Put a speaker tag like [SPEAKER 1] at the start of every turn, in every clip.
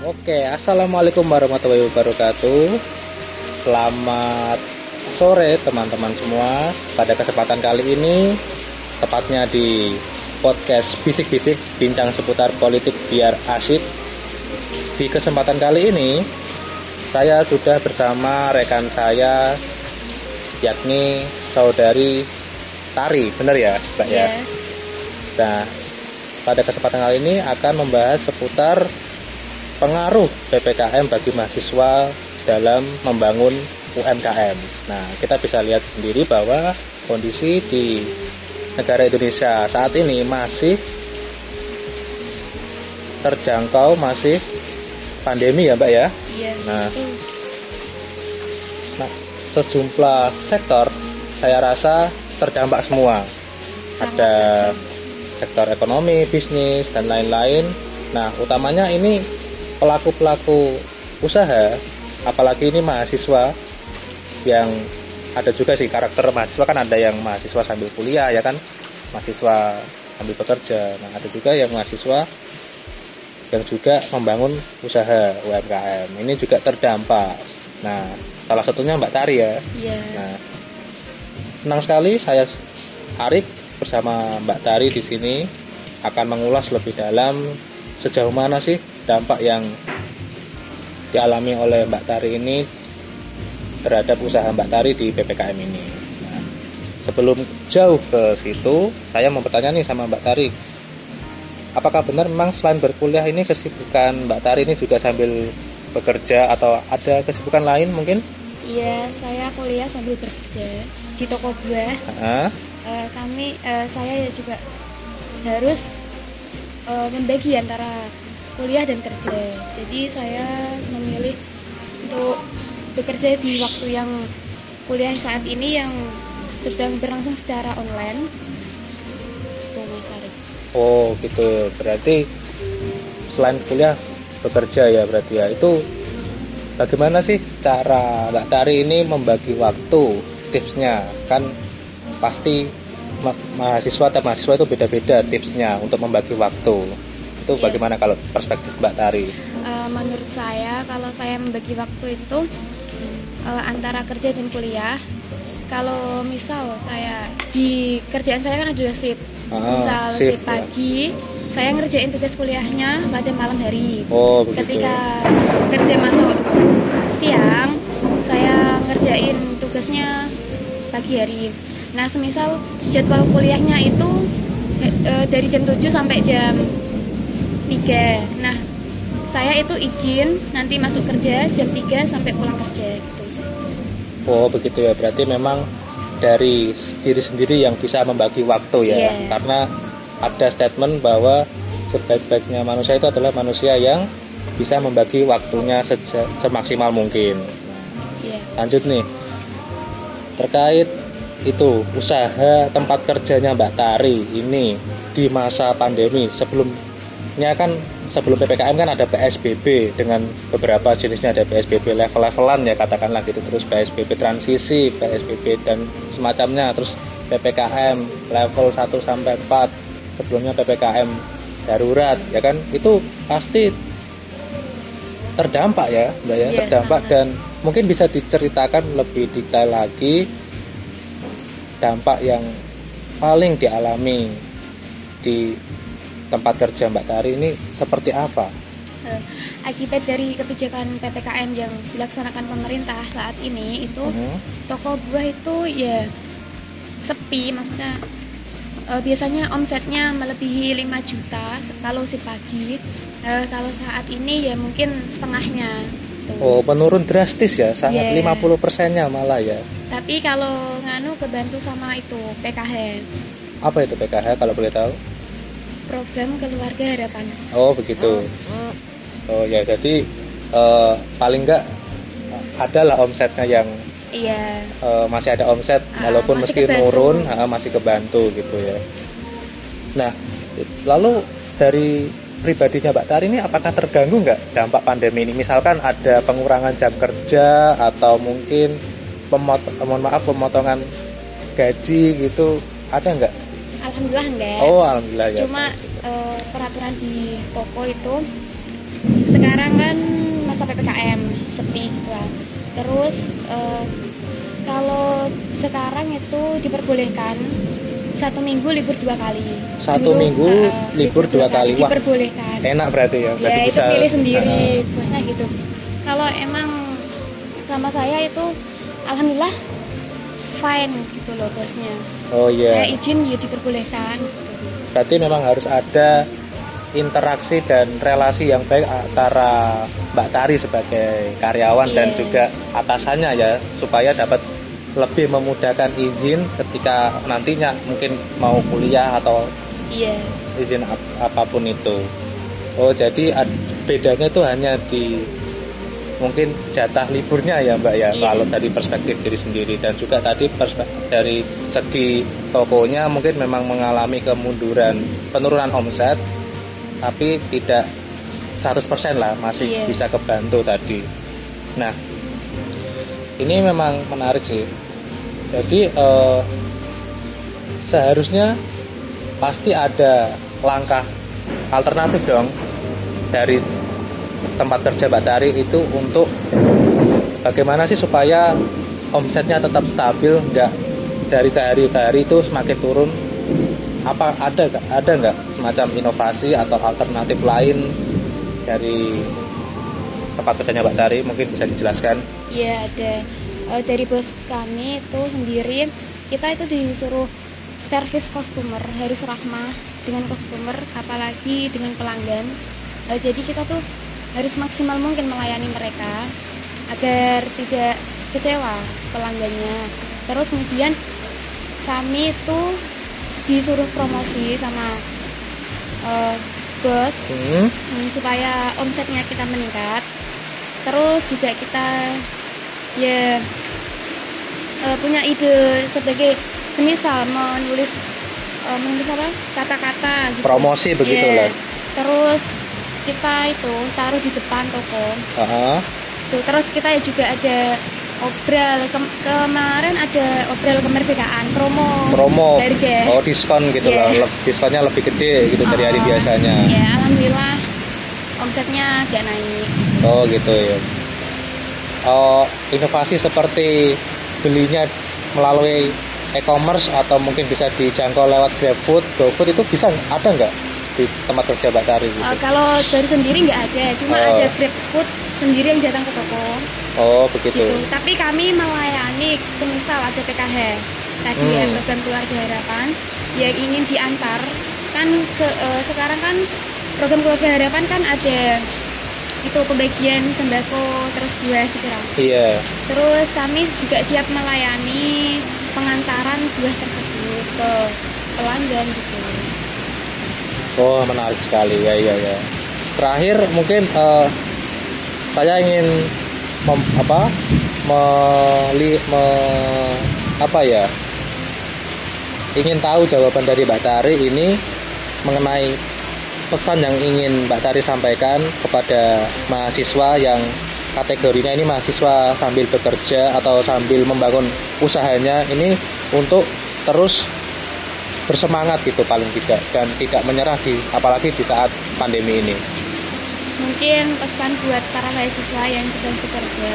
[SPEAKER 1] Oke, assalamualaikum warahmatullahi wabarakatuh. Selamat sore teman-teman semua. Pada kesempatan kali ini, tepatnya di podcast bisik-bisik bincang seputar politik biar asyik. Di kesempatan kali ini, saya sudah bersama rekan saya, yakni saudari Tari, benar ya, Mbak ya?
[SPEAKER 2] Iya.
[SPEAKER 1] Nah, pada kesempatan kali ini akan membahas seputar pengaruh PPKM bagi mahasiswa dalam membangun UMKM. Nah, kita bisa lihat sendiri bahwa kondisi di negara Indonesia saat ini masih terjangkau masih pandemi ya, Mbak ya.
[SPEAKER 2] Iya.
[SPEAKER 1] Nah. Nah, sejumlah sektor saya rasa terdampak semua.
[SPEAKER 2] Sangat
[SPEAKER 1] Ada sektor ekonomi, bisnis dan lain-lain. Nah, utamanya ini pelaku-pelaku usaha, apalagi ini mahasiswa yang ada juga sih karakter mahasiswa kan ada yang mahasiswa sambil kuliah ya kan, mahasiswa sambil bekerja. Nah, ada juga yang mahasiswa yang juga membangun usaha UMKM. Ini juga terdampak. Nah, salah satunya Mbak Tari ya.
[SPEAKER 2] Iya.
[SPEAKER 1] Nah, senang sekali saya Arik bersama Mbak Tari di sini akan mengulas lebih dalam sejauh mana sih dampak yang dialami oleh Mbak Tari ini terhadap usaha Mbak Tari di PPKM ini. Nah, sebelum jauh ke situ, saya mau bertanya nih sama Mbak Tari, apakah benar memang selain berkuliah ini kesibukan Mbak Tari ini juga sambil bekerja atau ada kesibukan lain mungkin?
[SPEAKER 2] Iya, saya kuliah sambil bekerja di toko buah.
[SPEAKER 1] Hah?
[SPEAKER 2] Eh, kami, eh, saya ya juga harus eh, membagi antara kuliah dan kerja. Jadi saya memilih untuk bekerja di waktu yang kuliah saat ini yang sedang berlangsung secara online.
[SPEAKER 1] Oh gitu, berarti selain kuliah bekerja ya berarti ya. Itu bagaimana sih cara Mbak Tari ini membagi waktu tipsnya? Kan pasti ma- mahasiswa atau mahasiswa itu beda-beda tipsnya untuk membagi waktu itu
[SPEAKER 2] Iya.
[SPEAKER 1] bagaimana kalau perspektif Mbak Tari?
[SPEAKER 2] Eh, menurut saya kalau saya membagi waktu itu eh, antara kerja dan kuliah kalau misal saya di kerjaan saya kan ada dua shift
[SPEAKER 1] Ah,
[SPEAKER 2] misal
[SPEAKER 1] shift, ya.
[SPEAKER 2] pagi saya ngerjain tugas kuliahnya pada malam hari
[SPEAKER 1] Oh begitu.
[SPEAKER 2] ketika kerja masuk siang saya ngerjain tugasnya pagi hari nah semisal jadwal kuliahnya itu eh, dari jam 7 sampai jam 3 nah saya itu izin nanti masuk kerja jam 3 sampai pulang kerja gitu
[SPEAKER 1] Oh begitu ya berarti memang dari diri sendiri yang bisa membagi waktu ya
[SPEAKER 2] Iya.
[SPEAKER 1] karena ada statement bahwa sebaik-baiknya manusia itu adalah manusia yang bisa membagi waktunya seja- semaksimal mungkin.
[SPEAKER 2] Iya.
[SPEAKER 1] Lanjut nih terkait itu usaha tempat kerjanya Mbak Tari ini di masa pandemi sebelumnya kan sebelum PPKM kan ada PSBB dengan beberapa jenisnya ada PSBB level-levelan ya katakanlah gitu. Terus PSBB transisi PSBB dan semacamnya. Terus PPKM level 1 sampai 4 sebelumnya PPKM darurat ya kan? Itu pasti terdampak ya Mbak ya
[SPEAKER 2] Iya,
[SPEAKER 1] terdampak. dan mungkin bisa diceritakan lebih detail lagi dampak yang paling dialami di tempat kerja Mbak Tari ini seperti apa?
[SPEAKER 2] Eh, akibat dari kebijakan PPKM yang dilaksanakan pemerintah saat ini itu
[SPEAKER 1] Mhm.
[SPEAKER 2] toko buah itu ya sepi maksudnya eh, biasanya omsetnya melebihi 5 juta kalau si pagi Eh, kalau saat ini ya mungkin setengahnya Tuh.
[SPEAKER 1] Oh menurun drastis ya sangat
[SPEAKER 2] Iya.
[SPEAKER 1] 50 persennya malah ya.
[SPEAKER 2] tapi kalau nganu kebantu sama itu PKH
[SPEAKER 1] Apa itu PKH kalau boleh tahu?
[SPEAKER 2] Program keluarga harapan
[SPEAKER 1] Oh begitu. Oh ya jadi eh, paling enggak adalah omsetnya yang
[SPEAKER 2] iya
[SPEAKER 1] eh, masih ada omset
[SPEAKER 2] Ah,
[SPEAKER 1] walaupun meski
[SPEAKER 2] kebantu.
[SPEAKER 1] nurun ah, masih kebantu gitu ya. Nah lalu dari pribadinya Mbak Tari ini apakah terganggu nggak dampak pandemi ini? Misalkan ada pengurangan jam kerja atau mungkin pemot mohon maaf pemotongan gaji gitu ada nggak?
[SPEAKER 2] Alhamdulillah enggak
[SPEAKER 1] Oh alhamdulillah ya.
[SPEAKER 2] cuma eh, peraturan di toko itu sekarang kan masa ppkm sepi gitu lah terus eh, kalau sekarang itu diperbolehkan satu minggu libur dua kali
[SPEAKER 1] Satu minggu
[SPEAKER 2] eh,
[SPEAKER 1] libur dua kali. Wah.
[SPEAKER 2] diperbolehkan
[SPEAKER 1] enak berarti ya berarti
[SPEAKER 2] ya itu
[SPEAKER 1] bisa
[SPEAKER 2] pilih sendiri
[SPEAKER 1] Ah,
[SPEAKER 2] bosnya gitu kalau emang selama saya itu alhamdulillah fine gitu loh bosnya
[SPEAKER 1] oh
[SPEAKER 2] saya
[SPEAKER 1] iya
[SPEAKER 2] izin ya diperbolehkan gitu.
[SPEAKER 1] berarti memang harus ada interaksi dan relasi yang baik antara Mbak Tari sebagai karyawan dan
[SPEAKER 2] Iya.
[SPEAKER 1] juga atasannya ya supaya dapat lebih memudahkan izin ketika nantinya mungkin mau kuliah atau
[SPEAKER 2] iya
[SPEAKER 1] izin ap- apa pun itu. Oh jadi ad- bedanya itu hanya di mungkin jatah liburnya ya Mbak ya
[SPEAKER 2] Iya.
[SPEAKER 1] kalau dari perspektif diri sendiri dan juga tadi perspektif dari segi tokonya mungkin memang mengalami kemunduran penurunan omset tapi tidak 100% lah masih
[SPEAKER 2] Iya.
[SPEAKER 1] bisa kebantu tadi. Nah ini memang menarik sih. Jadi eh, seharusnya pasti ada langkah alternatif dong dari tempat kerja Mbak Tari itu untuk bagaimana sih supaya omsetnya tetap stabil nggak dari ke hari ke hari itu semakin turun? Apa ada ada nggak semacam inovasi atau alternatif lain dari tempat kerjanya Mbak Tari? Mungkin bisa dijelaskan.
[SPEAKER 2] Iya ada. Eh, dari bos kami itu sendiri kita itu disuruh servis customer harus ramah dengan customer apalagi dengan pelanggan. Eh, jadi kita tuh harus maksimal mungkin melayani mereka agar tidak kecewa pelanggannya. Terus kemudian kami itu disuruh promosi sama eh, bos
[SPEAKER 1] hmm,
[SPEAKER 2] Hmm, supaya omsetnya kita meningkat. Terus juga kita ya eh, punya ide sebagai semisal menulis eh, menulis apa? Kata-kata gitu.
[SPEAKER 1] promosi begitu
[SPEAKER 2] Iya.
[SPEAKER 1] lah
[SPEAKER 2] terus kita itu taruh di depan toko.
[SPEAKER 1] Aha.
[SPEAKER 2] tuh terus kita juga ada obral. Kem- kemarin ada obral kemerdekaan promo.
[SPEAKER 1] Promo.
[SPEAKER 2] Harga.
[SPEAKER 1] Oh diskon gitu loh Leb- diskonnya lebih gede gitu dari hari
[SPEAKER 2] Oh,
[SPEAKER 1] biasanya.
[SPEAKER 2] ya alhamdulillah. Omsetnya agak naik.
[SPEAKER 1] Oh gitu ya oh inovasi seperti belinya melalui e-commerce atau mungkin bisa dijangkau lewat GrabFood, GoFood itu bisa ada nggak di tempat kerja Mbak Tari gitu?
[SPEAKER 2] Uh, kalau dari sendiri nggak ada, cuma
[SPEAKER 1] Oh.
[SPEAKER 2] ada Grab Food sendiri yang datang ke toko
[SPEAKER 1] Oh begitu.
[SPEAKER 2] gitu. Tapi kami melayani semisal ada PKH tadi ya
[SPEAKER 1] Hmm.
[SPEAKER 2] program keluarga harapan yang ingin diantar kan se- uh, sekarang kan program keluarga harapan kan ada itu pembagian sembako terus buah gitu kan.
[SPEAKER 1] Iya.
[SPEAKER 2] Terus kami juga siap melayani pengantaran buah tersebut ke pelanggan gitu.
[SPEAKER 1] Oh menarik sekali. Ya iya ya. Terakhir mungkin eh, saya ingin mem- apa? Meli, me- apa ya? Ingin tahu jawaban dari Mbak Tari ini mengenai pesan yang ingin Mbak Tari sampaikan kepada mahasiswa yang kategorinya ini mahasiswa sambil bekerja atau sambil membangun usahanya ini untuk terus bersemangat gitu paling tidak dan tidak menyerah di apalagi di saat pandemi ini.
[SPEAKER 2] Mungkin pesan buat para mahasiswa yang sedang bekerja,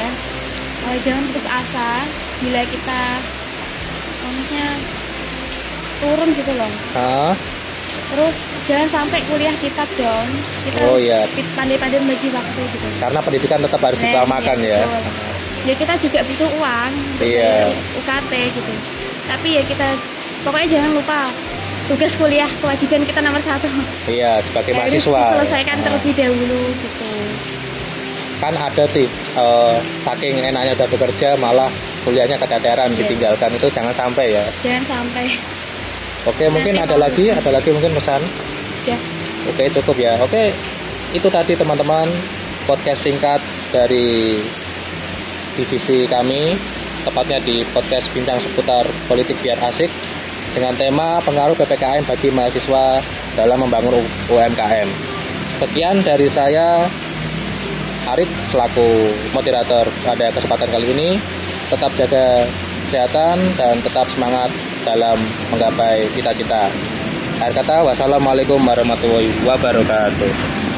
[SPEAKER 2] eh, jangan putus asa bila kita eh, maksudnya turun gitu loh.
[SPEAKER 1] Hah?
[SPEAKER 2] Terus jangan sampai kuliah kita down. Kita
[SPEAKER 1] Oh,
[SPEAKER 2] harus
[SPEAKER 1] iya.
[SPEAKER 2] pandai-pandai membagi waktu gitu.
[SPEAKER 1] Karena pendidikan tetap harus
[SPEAKER 2] Nah,
[SPEAKER 1] diutamakan
[SPEAKER 2] iya,
[SPEAKER 1] ya.
[SPEAKER 2] betul. Ya kita juga butuh uang
[SPEAKER 1] Iya.
[SPEAKER 2] UKT gitu. Tapi ya kita pokoknya jangan lupa tugas kuliah kewajiban kita nomor satu.
[SPEAKER 1] Iya, sebagai
[SPEAKER 2] Harus
[SPEAKER 1] mahasiswa.
[SPEAKER 2] diselesaikan
[SPEAKER 1] Nah,
[SPEAKER 2] terlebih dahulu gitu.
[SPEAKER 1] Kan ada sih eh, saking enaknya udah bekerja malah kuliahnya keteteran
[SPEAKER 2] Iya.
[SPEAKER 1] ditinggalkan itu jangan sampai ya.
[SPEAKER 2] Jangan sampai
[SPEAKER 1] Oke, mungkin ada lagi, ada lagi mungkin pesan.
[SPEAKER 2] ya
[SPEAKER 1] Oke, cukup ya. Oke, itu tadi teman-teman podcast singkat dari divisi kami, tepatnya di podcast bincang seputar politik biar asik dengan tema pengaruh PPKM bagi mahasiswa dalam membangun UMKM. Sekian dari saya, Arik selaku moderator pada kesempatan kali ini. Tetap jaga kesehatan dan tetap semangat dalam menggapai cita-cita. Akhir kata, wassalamualaikum warahmatullahi wabarakatuh.